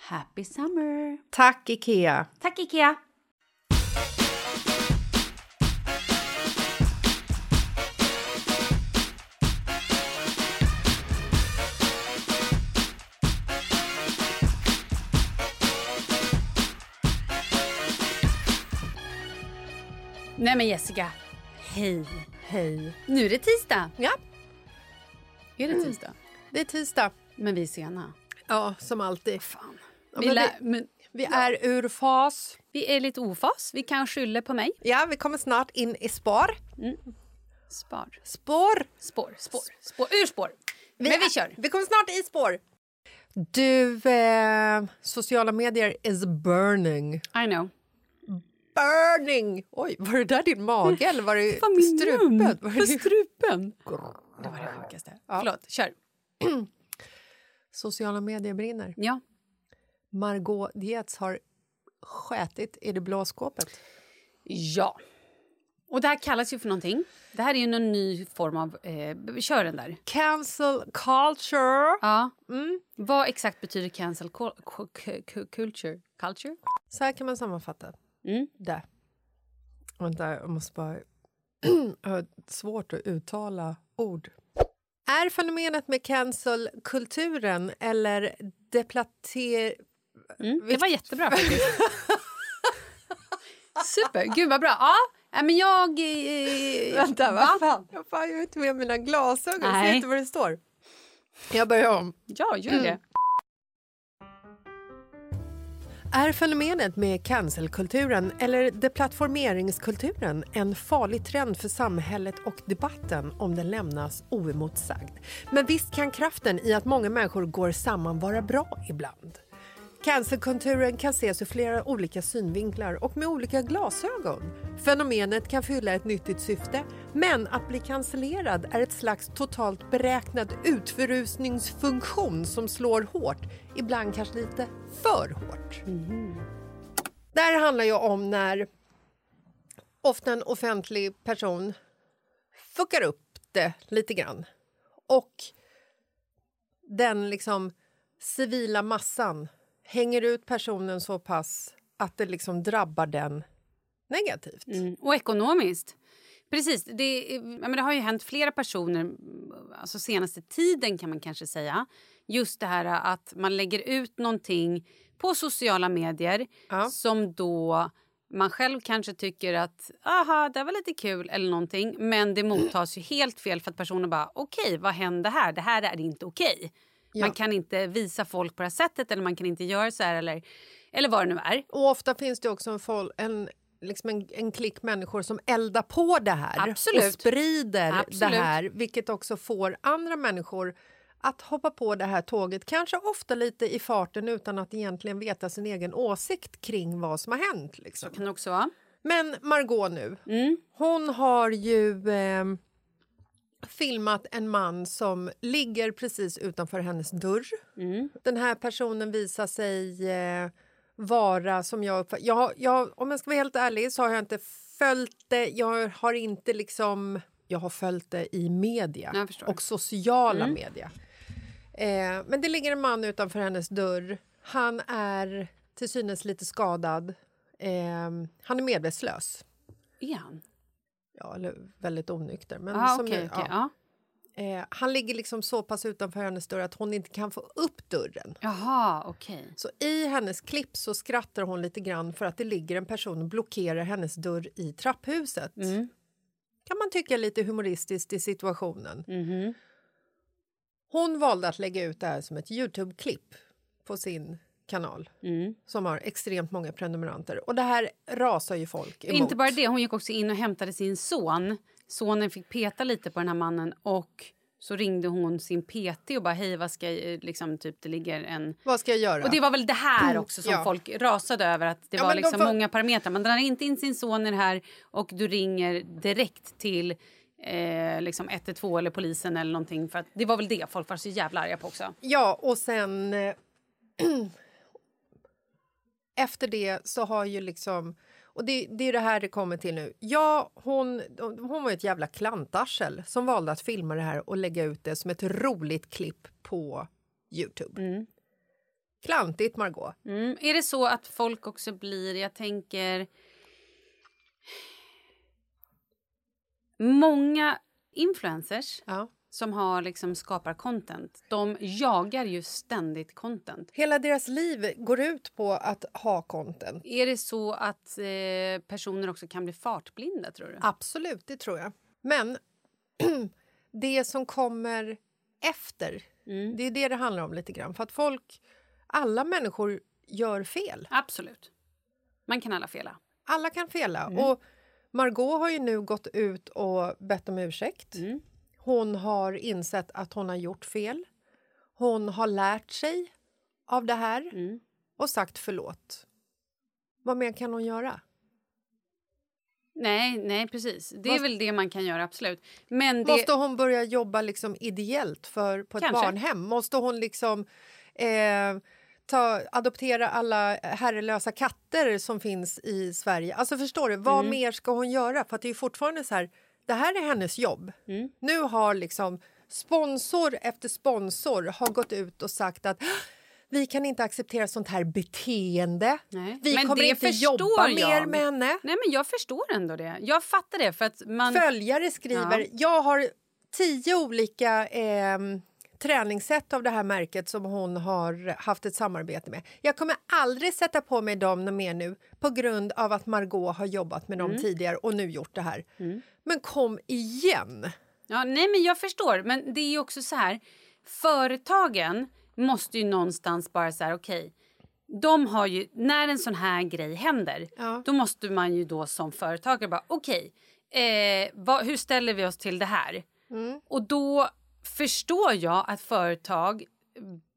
Happy summer! Tack, Ikea! Tack, Ikea! Nej men Jessica, hej. Hej. Nu är det tisdag. Ja. Är det tisdag? Mm. Det är tisdag. Men vi är sena. Ja, som alltid. Fan. Ja, vi, men vi, men, vi är ur fas. vi är lite ofas. Vi kan skylla på mig. Ja, vi kommer snart in i spår. Spar. Spår! Spår. Spår. Spår. Ur spår. Men vi kör. Vi kommer snart i spår. Du, eh, sociala medier is burning. I know. Burning! Oj, var det där din mage eller var det Fan, strupen? Var det strupen. Det var det sjukaste. Ja. Förlåt, kör. Sociala medier brinner. Ja. Margot Dietz har skätit i det blå skåpet. Ja. Och det här kallas ju för någonting. Det här är ju någon ny form av... Eh, kör den där. Cancel culture. Ja. Mm. Vad exakt betyder cancel cul- cu- cu- culture? Culture? Så här kan man sammanfatta Mm. det. Vänta, jag måste bara... jag har svårt att uttala ord. Är fenomenet med cancel-kulturen eller deplater... Mm. Det var jättebra faktiskt. Super, gud vad bra. Ja, nej, men jag... Eh, Vänta, va? vad fan? Jag, fan, jag har inte med mina glasögon, jag ser Nej. inte vad det står. Jag börjar om. Ja, gör det. Är fenomenet med cancelkulturen eller deplattformeringskulturen en farlig trend för samhället och debatten om den lämnas oemotsagd? Men visst kan kraften i att många människor går samman vara bra ibland? Cancerkulturen kan ses ur flera olika synvinklar och med olika glasögon. Fenomenet kan fylla ett nyttigt syfte, men att bli cancellerad är ett slags totalt beräknad utförrusningsfunktion som slår hårt, ibland kanske lite för hårt. Mm. Det här handlar ju om när ofta en offentlig person fuckar upp det lite grann och den liksom civila massan hänger ut personen så pass att det liksom drabbar den negativt. Mm. Och ekonomiskt. Precis. Det, men det har ju hänt flera personer alltså senaste tiden kan man kanske säga. Just det här att man lägger ut någonting på sociala medier ja. som då man själv kanske tycker att aha, det var lite kul eller någonting men det mottas ju helt fel för att personen bara okej, okay, vad hände här? Det här är inte okej. Okay. Ja. Man kan inte visa folk på det här sättet eller man kan inte göra så här eller, eller vad det nu är. Och ofta finns det också en, en, liksom en, en klick människor som eldar på det här Absolut. och sprider Absolut. det här vilket också får andra människor att hoppa på det här tåget, kanske ofta lite i farten utan att egentligen veta sin egen åsikt kring vad som har hänt. Liksom. Så kan det också vara. Men Margot nu, mm. hon har ju eh, filmat en man som ligger precis utanför hennes dörr. Mm. Den här personen visar sig eh, vara, som jag. Jag, jag, om jag ska vara helt ärlig så har jag inte följt det. Jag har inte liksom... Jag har följt det i media och sociala mm. media. Eh, men det ligger en man utanför hennes dörr. Han är till synes lite skadad. Eh, han är medvetslös. Är han? Ja, eller väldigt onykter. Men ah, som okay, nu, okay, ja. Eh, han ligger liksom så pass utanför hennes dörr att hon inte kan få upp dörren. Jaha, okay. Så i hennes klipp så skrattar hon lite grann för att det ligger en person och blockerar hennes dörr i trapphuset. Mm. Kan man tycka lite humoristiskt i situationen. Mm. Hon valde att lägga ut det här som ett Youtube-klipp på sin kanal mm. som har extremt många prenumeranter. Och det här rasar ju folk emot. Inte bara det, hon gick också in och hämtade sin son. Sonen fick peta lite på den här mannen och så ringde hon sin PT och bara hej vad ska jag, liksom typ det ligger en... Vad ska jag göra? Och det var väl det här mm, också som ja. folk rasade över att det ja, var liksom får... många parametrar. Man drar inte in sin son i det här och du ringer direkt till eh, liksom 112 eller polisen eller någonting för att det var väl det folk var så jävla arga på också. Ja och sen eh, efter det så har ju liksom... Och det, det är det här det kommer till nu. Ja, hon, hon var ett jävla klantarsel som valde att filma det här och lägga ut det som ett roligt klipp på Youtube. Mm. Klantigt, Margot. Mm. Är det så att folk också blir... Jag tänker... Många influencers ja som har liksom skapar content, de jagar ju ständigt content. Hela deras liv går ut på att ha content. Är det så att eh, personer också kan bli fartblinda? tror du? Absolut, det tror jag. Men det som kommer efter, mm. det är det det handlar om lite grann. För att folk, alla människor gör fel. Absolut. Man kan alla fela. Alla kan fela. Mm. Och Margot har ju nu gått ut och bett om ursäkt. Mm. Hon har insett att hon har gjort fel. Hon har lärt sig av det här mm. och sagt förlåt. Vad mer kan hon göra? Nej, nej precis. Det är väl det man kan göra, absolut. Men det... Måste hon börja jobba liksom ideellt för, på ett Kanske. barnhem? Måste hon liksom eh, ta, adoptera alla herrelösa katter som finns i Sverige? Alltså förstår du, vad mm. mer ska hon göra? För det är fortfarande så här det här är hennes jobb. Mm. Nu har liksom sponsor efter sponsor har gått ut och sagt att vi kan inte acceptera sånt här beteende. Nej. Vi men kommer inte jobba jag. mer med henne. Nej, men jag förstår ändå det. Jag fattar det. för att man... Följare skriver... Ja. Jag har tio olika eh, träningssätt av det här märket som hon har haft ett samarbete med. Jag kommer aldrig sätta på mig dem mer nu på grund av att Margot har jobbat med dem mm. tidigare och nu gjort det här. Mm. Men kom igen! Ja, nej, men jag förstår. Men det är också så här. Företagen måste ju någonstans bara så här, okej. Okay, de har ju, när en sån här grej händer, Ja. då måste man ju då som företagare bara okej, eh, vad- hur ställer vi oss till det här? Mm. Och då förstår jag att företag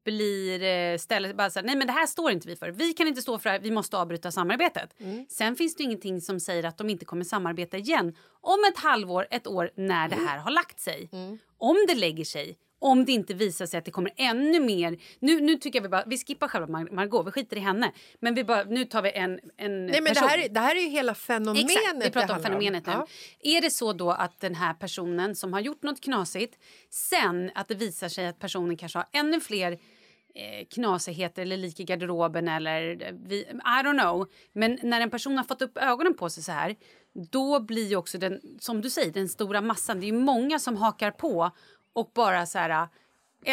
blir eh, ställer bara så här, nej men det här står inte vi för. Vi kan inte stå för det här, vi måste avbryta samarbetet. Mm. Sen finns det ingenting som säger att de inte kommer samarbeta igen om ett halvår, ett år när det här har lagt sig. Mm. Om det lägger sig, om det inte visar sig att det kommer ännu mer. Nu, nu tycker jag vi bara, vi skippar själva Mar- Margot, vi skiter i henne. Men vi bara, nu tar vi en, en Nej, men det person. här, är- det här är ju hela fenomenet Exakt, vi det pratar om fenomenet nu. Ja. Är det så då att den här personen som har gjort något knasigt sen att det visar sig att personen kanske har ännu fler eh, knasigheter eller lik i garderoben eller eh, vi, I don't know. Men när en person har fått upp ögonen på sig så här då blir ju också den, som du säger, den stora massan. Det är många som hakar på och bara så här eh,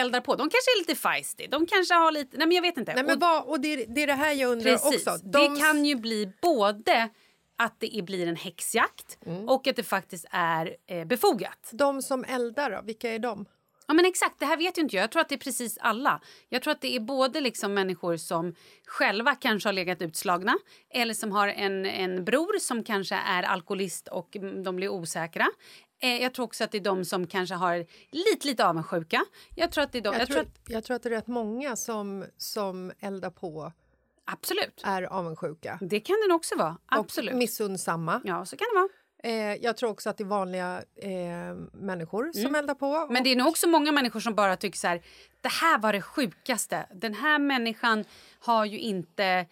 eldar på. De kanske är lite feisty. De kanske har lite, nej men jag vet inte. Nej, men Och- vad, och det, det är det här jag undrar Precis. också. De- Det kan ju bli både att det blir en häxjakt Mm. och att det faktiskt är eh, befogat. De som eldar, då, vilka är de? Ja, men exakt, det här vet ju inte jag. Jag tror att det är precis alla. Jag tror att det är både liksom människor som själva kanske har legat utslagna eller som har en, en bror som kanske är alkoholist och mm, de blir osäkra. Eh, jag tror också att det är de som kanske har lite, lite avundsjuka. Jag tror att det är de... Jag, Jag, tror, tror att, jag tror att det är rätt många som, som eldar på absolut. är avundsjuka. Det kan den också vara. Absolut. Och missunnsamma. Ja, så kan det vara. Eh, jag tror också att det är vanliga eh, människor som eldar på. Mm. Men det är nog också många människor som bara tycker så här, det här var det sjukaste. Den här människan har ju inte...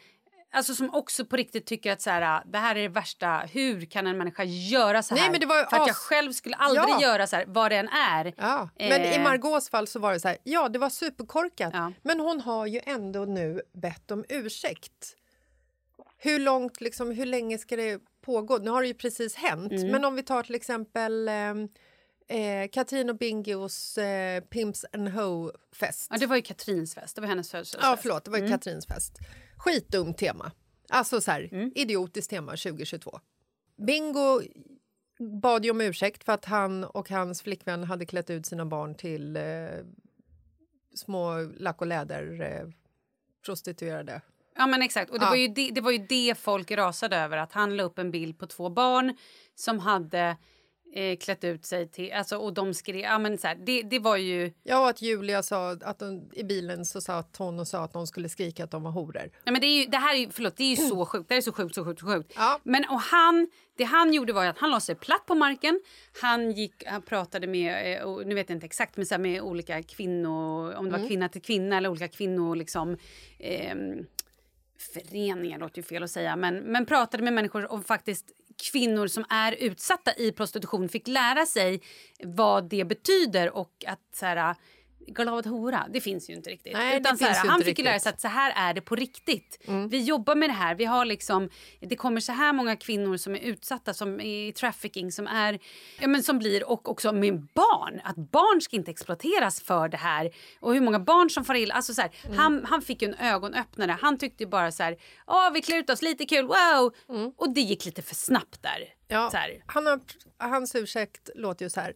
Alltså som också på riktigt tycker att så här, det här är det värsta. Hur kan en människa göra så här? Nej, men det var För att jag själv skulle aldrig Ja. göra så här, vad det än är. Ja, men i Eh. Margaux fall så var det så här, ja det var superkorkat. Ja. Men hon har ju ändå nu bett om ursäkt. Hur långt, liksom, hur länge ska det pågå? Nu har det ju precis hänt. Mm. Men om vi tar till exempel eh, eh, Katrin och Bingos eh, Pimps and Ho-fest. Ja, det var ju Katrins fest. Det var hennes födelsedagsfest. Ja, förlåt, det var ju Katrins fest. Skitdumt tema. Alltså så här, Mm. idiotiskt tema 2022. Bingo bad ju om ursäkt för att han och hans flickvän hade klätt ut sina barn till eh, små lack och läder eh, prostituerade. Ja, men exakt. Och det, Ja. var ju det, det var ju det folk rasade över. Att han la upp en bild på två barn som hade eh, klätt ut sig till... Alltså, och de skrev... Ja, men så här, det, det var ju... Ja, och att Julia sa att hon, i bilen så satt hon och sa att de skulle skrika att de var horor. Nej, men det, är ju, det här är förlåt, det är ju så sjukt. Det är så sjukt, så sjukt, så sjukt. Ja. Men och han, det han gjorde var att han la sig platt på marken. Han gick, han pratade med, eh, och nu vet jag inte exakt, men så här med olika kvinnor, om det Mm. var kvinna till kvinna eller olika kvinnor liksom. ehm, föreningar låter ju fel att säga, men, men pratade med människor och faktiskt kvinnor som är utsatta i prostitution fick lära sig vad det betyder och att så här, glad hora, det finns ju inte riktigt. Nej, Utan så här, han fick ju lära riktigt. sig att så här är det på riktigt. Vi jobbar med det här. Vi har liksom, det kommer så här många kvinnor som är utsatta som är i trafficking som är ja, men som blir och också med barn. Att barn ska inte exploateras för det här och hur många barn som far illa. Alltså så här, han, han fick en ögonöppnare. Han tyckte bara så här, åh vi klär ut oss lite kul, wow. Och det gick lite för snabbt där. Ja, han har, hans ursäkt låter ju så här.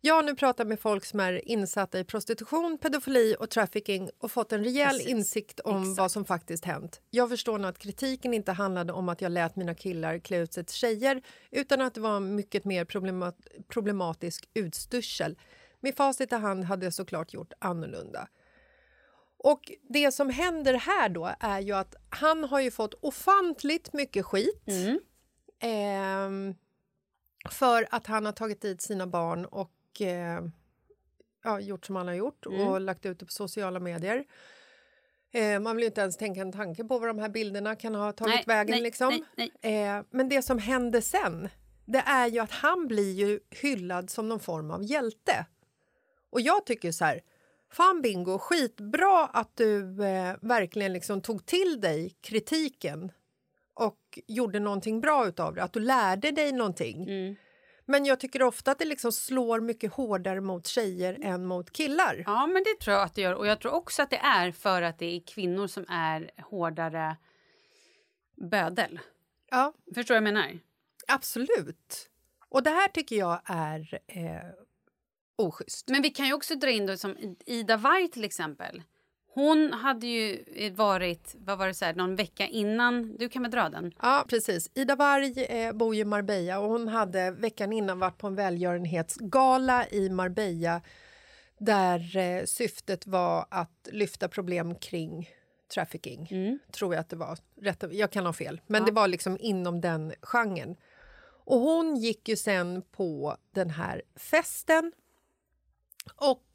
Jag har nu pratat med folk som är insatta i prostitution, pedofili och trafficking och fått en rejäl Precis. insikt om vad som faktiskt hänt. Jag förstår nu att kritiken inte handlade om att jag lät mina killar klä ut sig till tjejer utan att det var mycket mer problemat problematisk utstyrsel. Med facit i hand hade jag såklart gjort annorlunda. Och det som händer här då är ju att han har ju fått ofantligt mycket skit. Ehm, för att han har tagit dit sina barn och eh, ja, gjort som han har gjort och lagt ut det på sociala medier. Eh, man vill ju inte ens tänka en tanke på vad de här bilderna kan ha tagit Nej, vägen. nej, liksom. nej, Eh, men det som händer sen det är ju att han blir ju hyllad som någon form av hjälte. Och jag tycker så här, fan Bingo, skitbra att du eh, verkligen liksom tog till dig kritiken och gjorde någonting bra utav det, att du lärde dig någonting. Mm. Men jag tycker ofta att det liksom slår mycket hårdare mot tjejer än mot killar. Ja, men det tror jag att det gör. Och jag tror också att det är för att det är kvinnor som är hårdare bödel. Ja, Förstår du vad jag menar? absolut. Och det här tycker jag är eh, oschysst. Men vi kan ju också dra in då som Ida Warg till exempel. Hon hade ju varit vad var det så här, någon vecka innan. Du kan väl dra den? Ja, precis. Ida Warg eh, bor i Marbella och hon hade veckan innan varit på en välgörenhetsgala i Marbella där eh, syftet var att lyfta problem kring trafficking, mm. tror jag att det var. Rätt, jag kan ha fel, men ja. det var liksom inom den genren. Och hon gick ju sen på den här festen och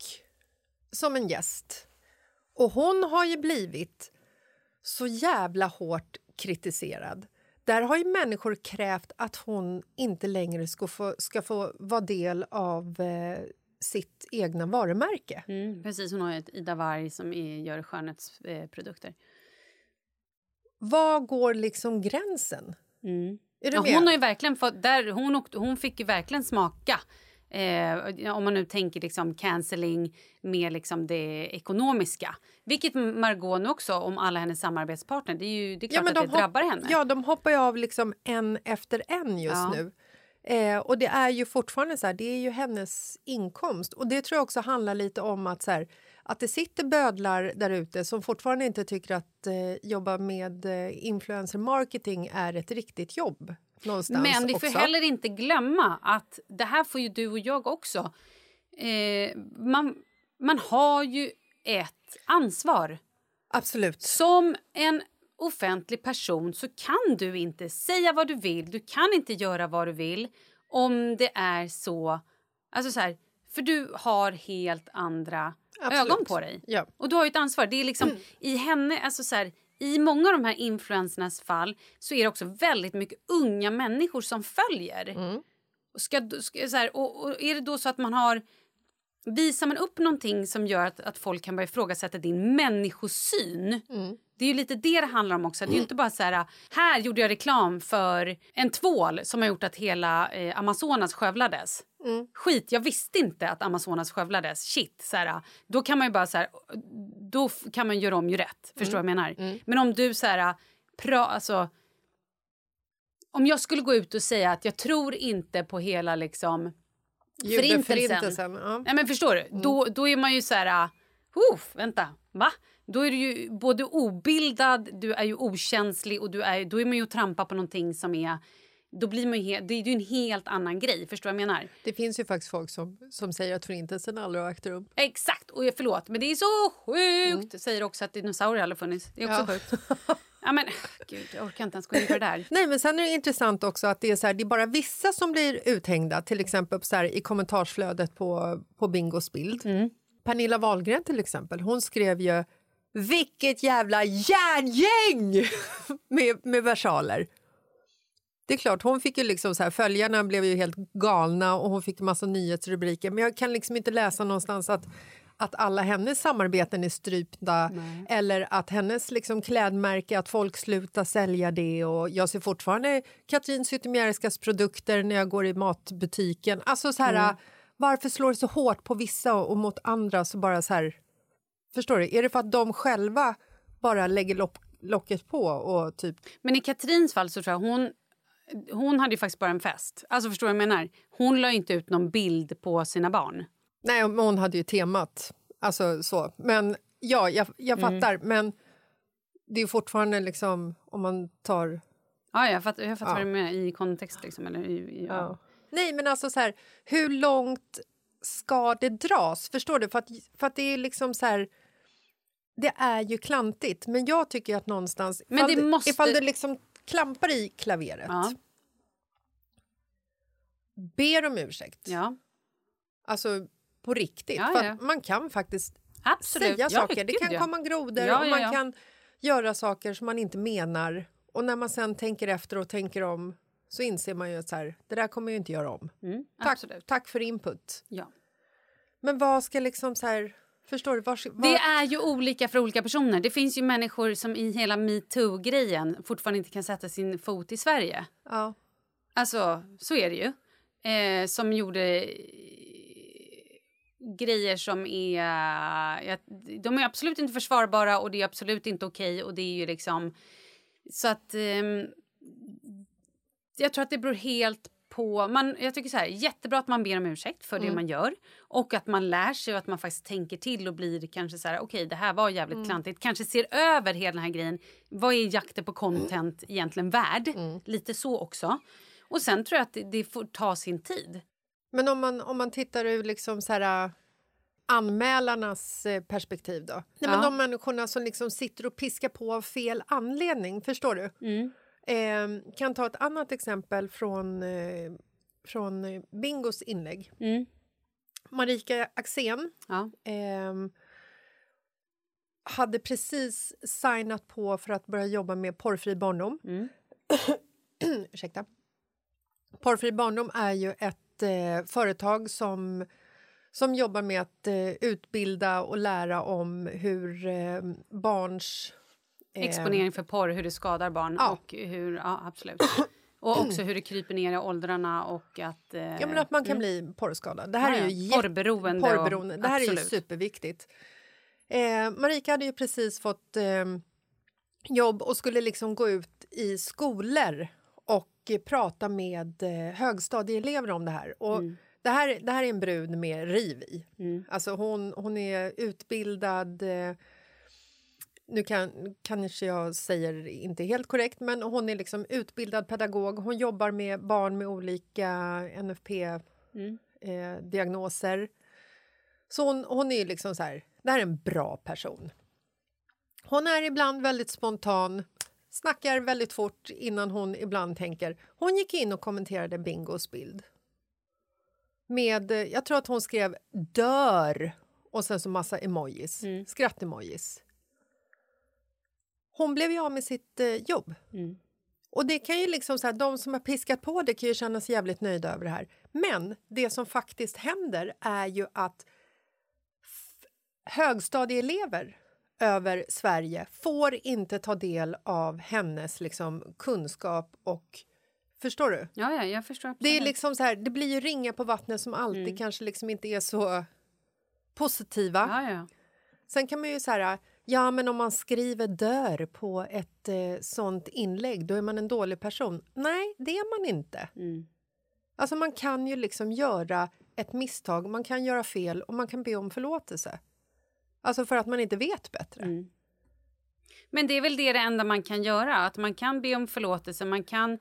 som en gäst. Och hon har ju blivit så jävla hårt kritiserad. Där har ju människor krävt att hon inte längre ska få, ska få vara del av eh, sitt egna varumärke. Mm, precis, hon har ju ett Ida Warg som är, gör skönhetsprodukter. Eh, Var går liksom gränsen? Mm. Ja, hon, har ju verkligen fått, där, hon, åkte, hon fick ju verkligen smaka Eh, om man nu tänker liksom cancelling med liksom det ekonomiska. Vilket Margot nu också, om alla hennes samarbetspartner. Det är ju det är klart ja, att det drabbar henne. Ja, de hoppar ju av liksom en efter en just ja. nu. Eh, och det är ju fortfarande så här, det är ju hennes inkomst. Och det tror jag också handlar lite om att så här, att det sitter bödlar där ute som fortfarande inte tycker att eh, jobba med eh, influencer marketing är ett riktigt jobb. Men vi får också. heller inte glömma att det här får ju du och jag också. Eh, man, man har ju ett ansvar. Absolut. Som en offentlig person så kan du inte säga vad du vill, du kan inte göra vad du vill om det är så... Alltså så här, för du har helt andra Absolut. ögon på dig. Ja. Och du har ett ansvar. Det är liksom mm. i henne, alltså så här, i många av de här influencernas fall så är det också väldigt mycket unga människor som följer. Mm. Ska, ska, så här, och, och, är det då så att man har... Visar man upp någonting som gör att, att folk kan börja ifrågasätta din människosyn mm. Det är ju lite det det handlar om också. Det är inte bara så här, här gjorde jag reklam för en tvål som har gjort att hela eh, Amazonas skövlades. Mm. Skit, jag visste inte att Amazonas skövlades. Shit, så här, då kan man ju bara så här, då kan man göra om ju rätt. Förstår mm. jag menar? Mm. Men om du så här, pra, alltså, om jag skulle gå ut och säga att jag tror inte på hela liksom förintelsen. Ja. Nej, men förstår du? Mm. Då, då är man ju så här, uh, vänta, va? Då är du ju både obildad, du är ju okänslig och du är, då är man ju och trampar på någonting som är då blir man ju, det är ju en helt annan grej. Förstår jag menar? Det finns ju faktiskt folk som, som säger att förintelsen aldrig har ägt rum. Exakt! Och jag, förlåt, men det är så sjukt! Mm. Säger också att dinosaurier aldrig funnits. Det är också ja. sjukt. Ja, men, gud, jag orkar inte ens gå in på det där. Nej, men sen är det intressant också att det är, så här, det är bara vissa som blir uthängda, till exempel så här, i kommentarsflödet på, på Bingos bild. Mm. Pernilla Wahlgren till exempel, hon skrev ju vilket jävla järngäng med, med versaler. Det är klart, hon fick ju liksom så här, följarna blev ju helt galna och hon fick massa nyhetsrubriker. Men jag kan liksom inte läsa någonstans att, att alla hennes samarbeten är strypta Nej. eller att hennes liksom klädmärke, att folk slutar sälja det. Och jag ser fortfarande Katrin Zytomierskas produkter när jag går i matbutiken. Alltså så här, mm. Varför slår det så hårt på vissa och mot andra? så bara så här, Förstår du? Är det för att de själva bara lägger lock, locket på? och typ... Men i Katrins fall så tror jag hon hon hade ju faktiskt bara en fest. Alltså förstår jag menar? Hon la inte ut någon bild på sina barn. Nej, hon hade ju temat. Alltså så. Men ja, jag, jag mm. fattar. Men det är fortfarande liksom om man tar... Ja, jag fattar, jag fattar ja. vad du menar i kontext. Liksom, eller i, i ja. Ja. Nej, men alltså så här, hur långt ska det dras? Förstår du? För att, för att det är liksom så här det är ju klantigt, men jag tycker att någonstans... Men det måste... Ifall du liksom klampar i klaveret ja. ber om ursäkt. Ja. Alltså på riktigt. Ja, för man kan faktiskt Absolut. säga saker. Det kan komma grodor och man kan göra saker som man inte menar. Och när man sen tänker efter och tänker om så inser man ju att så här, det där kommer jag inte göra om. Mm, tack, tack för input. Ja. Men vad ska liksom så här... Förstår du? Var, var... Det är ju olika för olika personer. Det finns ju människor som i hela metoo-grejen fortfarande inte kan sätta sin fot i Sverige. Ja. Alltså, så är det ju. Eh, som gjorde grejer som är... Ja, de är absolut inte försvarbara och det är absolut inte okej. Okay, och det är ju liksom... Så att... Eh, jag tror att det beror helt på... Man, jag tycker så här, Jättebra att man ber om ursäkt för det Mm. man gör och att man lär sig och att man faktiskt tänker till och blir kanske så här, okej det här var jävligt Mm. klantigt. Kanske ser över hela den här grejen. Vad är jakten på content egentligen värd? Mm. Lite så också. Och sen tror jag att det, det får ta sin tid. Men om man, om man tittar ur liksom så här, äh, anmälarnas eh, perspektiv då? Nej, men Ja. de människorna som liksom sitter och piskar på av fel anledning, förstår du? Eh, kan ta ett annat exempel från, eh, från eh, Bingos inlägg. Mm. Marika Axén Ja. ehm, hade precis signat på för att börja jobba med porrfri barndom. Mm. Ursäkta. Porrfri barndom är ju ett eh, företag som, som jobbar med att eh, utbilda och lära om hur eh, barns... eh, Exponering för porr, hur det skadar barn. Ja. Och hur, ja, absolut. Och också hur det kryper ner i åldrarna och att... Eh, Ja, men att man kan bli porrskadad. Det här Ja, är ju jätte- Porrberoende och- porrberoende. Det här är ju absolut. superviktigt. Eh, Marika hade ju precis fått eh, jobb och skulle liksom gå ut i skolor och eh, prata med eh, högstadieelever om det här. Och Mm. det, här det här är en brud med riv i. Alltså hon, hon är utbildad... Eh, nu kan, kanske jag säger inte helt korrekt, men hon är liksom utbildad pedagog. Hon jobbar med barn med olika NFP-diagnoser. så hon, hon är liksom så här, det här är en bra person. Hon är ibland väldigt spontan, snackar väldigt fort innan hon ibland tänker. Hon gick in och kommenterade Bingos bild. Med, eh, jag tror att hon skrev dör och sen så massa emojis, skrattemojis. Hon blev ju av med sitt eh, jobb. Och det kan ju liksom så här, de som har piskat på det kan ju känna sig jävligt nöjda över det här. Men det som faktiskt händer är ju att högstadieelever över Sverige får inte ta del av hennes liksom, kunskap och... Förstår du? Ja, ja, jag förstår absolut. Det, är liksom så här, det blir ju ringa på vattnet som alltid kanske liksom inte är så positiva. Ja, ja. Sen kan man ju säga, ja men om man skriver dör på ett eh, sånt inlägg, då är man en dålig person. Nej, det är man inte. Alltså man kan ju liksom göra ett misstag, man kan göra fel och man kan be om förlåtelse. Alltså för att man inte vet bättre. Men det är väl det, det enda man kan göra. Att man kan be om förlåtelse, man kan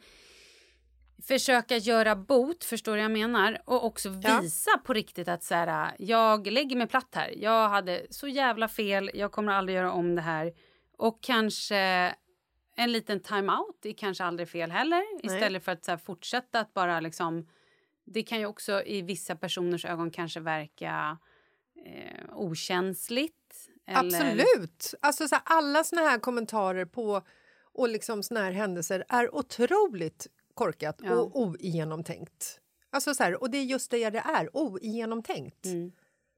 försöka göra bot, förstår jag menar? Och också Ja. visa på riktigt att så här, jag lägger mig platt här. Jag hade så jävla fel, jag kommer aldrig göra om det här. Och kanske en liten time-out är kanske aldrig fel heller. Istället för att här, fortsätta att bara liksom... Det kan ju också i vissa personers ögon kanske verka eh, okänsligt. Eller, Absolut! Alltså så här, alla såna här kommentarer på och liksom såna här händelser är otroligt korkat Ja. och ogenomtänkt. Alltså så här, och det är just det det är, ogenomtänkt. Mm.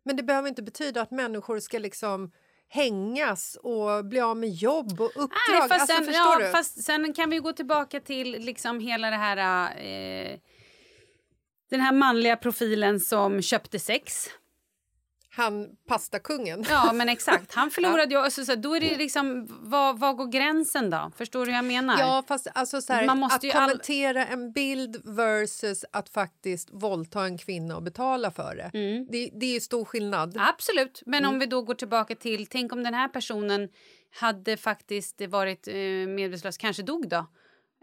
Men det behöver inte betyda att människor ska liksom hängas och bli av med jobb och uppdrag. Nej, fast, alltså, sen, ja, fast sen kan vi gå tillbaka till liksom hela det här... Eh, den här manliga profilen som köpte sex. Han pastakungen. Ja, men exakt. Han förlorade ju... Alltså, så då är det liksom... Vad, vad går gränsen då? Förstår du hur jag menar? Ja, fast alltså så här, Man måste att ju all- kommentera en bild versus att faktiskt våldta en kvinna och betala för det. Mm. Det, det är ju stor skillnad. Absolut. Men Mm. om vi då går tillbaka till... Tänk om den här personen hade faktiskt varit eh, medvetslös, kanske dog då?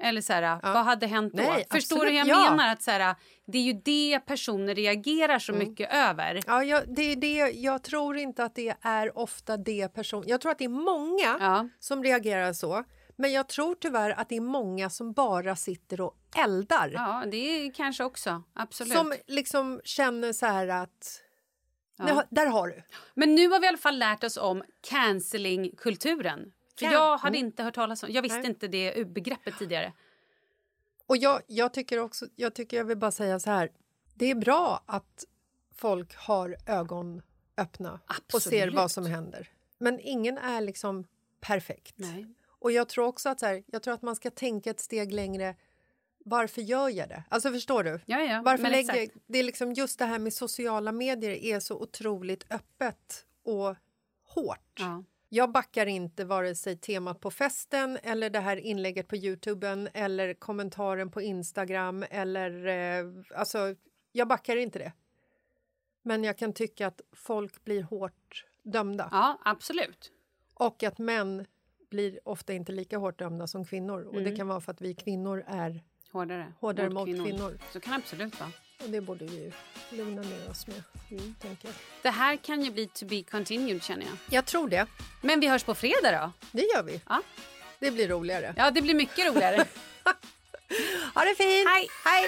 Eller så här, vad hade hänt då? Nej, Förstår du hur jag absolut, ja. menar? Att så här, det är ju det personer reagerar så Mm. mycket över. Ja, jag, det är det, jag tror inte att det är ofta det person... Jag tror att det är många Ja. som reagerar så. Men jag tror tyvärr att det är många som bara sitter och eldar. Ja, det är kanske också. Absolut. Som liksom känner så här att... Ja. "Nej, Där har du. Men nu har vi i alla fall lärt oss om cancelling-kulturen. För jag hade Mm. inte hört talas om... Jag visste Nej. inte det begreppet tidigare. Och jag, jag tycker också, jag tycker jag vill bara säga så här. Det är bra att folk har ögon öppna och ser Absolut. vad som händer. Men ingen är liksom perfekt. Nej. Och jag tror också att, så här, jag tror att man ska tänka ett steg längre. Varför gör jag det? Alltså förstår du? Ja, ja, Varför lägger, det är liksom just det här med sociala medier är så otroligt öppet och hårt. Ja. Jag backar inte vare sig temat på festen eller det här inlägget på Youtuben eller kommentaren på Instagram eller... Eh, alltså, jag backar inte det. Men jag kan tycka att folk blir hårt dömda. Ja, absolut. Och att män blir ofta inte lika hårt dömda som kvinnor. Och Det kan vara för att vi kvinnor är Hårdare, hårdare mot mot kvinnor. Så kan det absolut vara. Och det borde vi ju lugna ner oss med. Tänker jag. Det här kan ju bli to be continued känner jag. jag tror det. Men vi hörs på fredag då? Det gör vi. Ja. Det blir roligare. Ja, det blir mycket roligare. Ha det fint! Hej! Hej!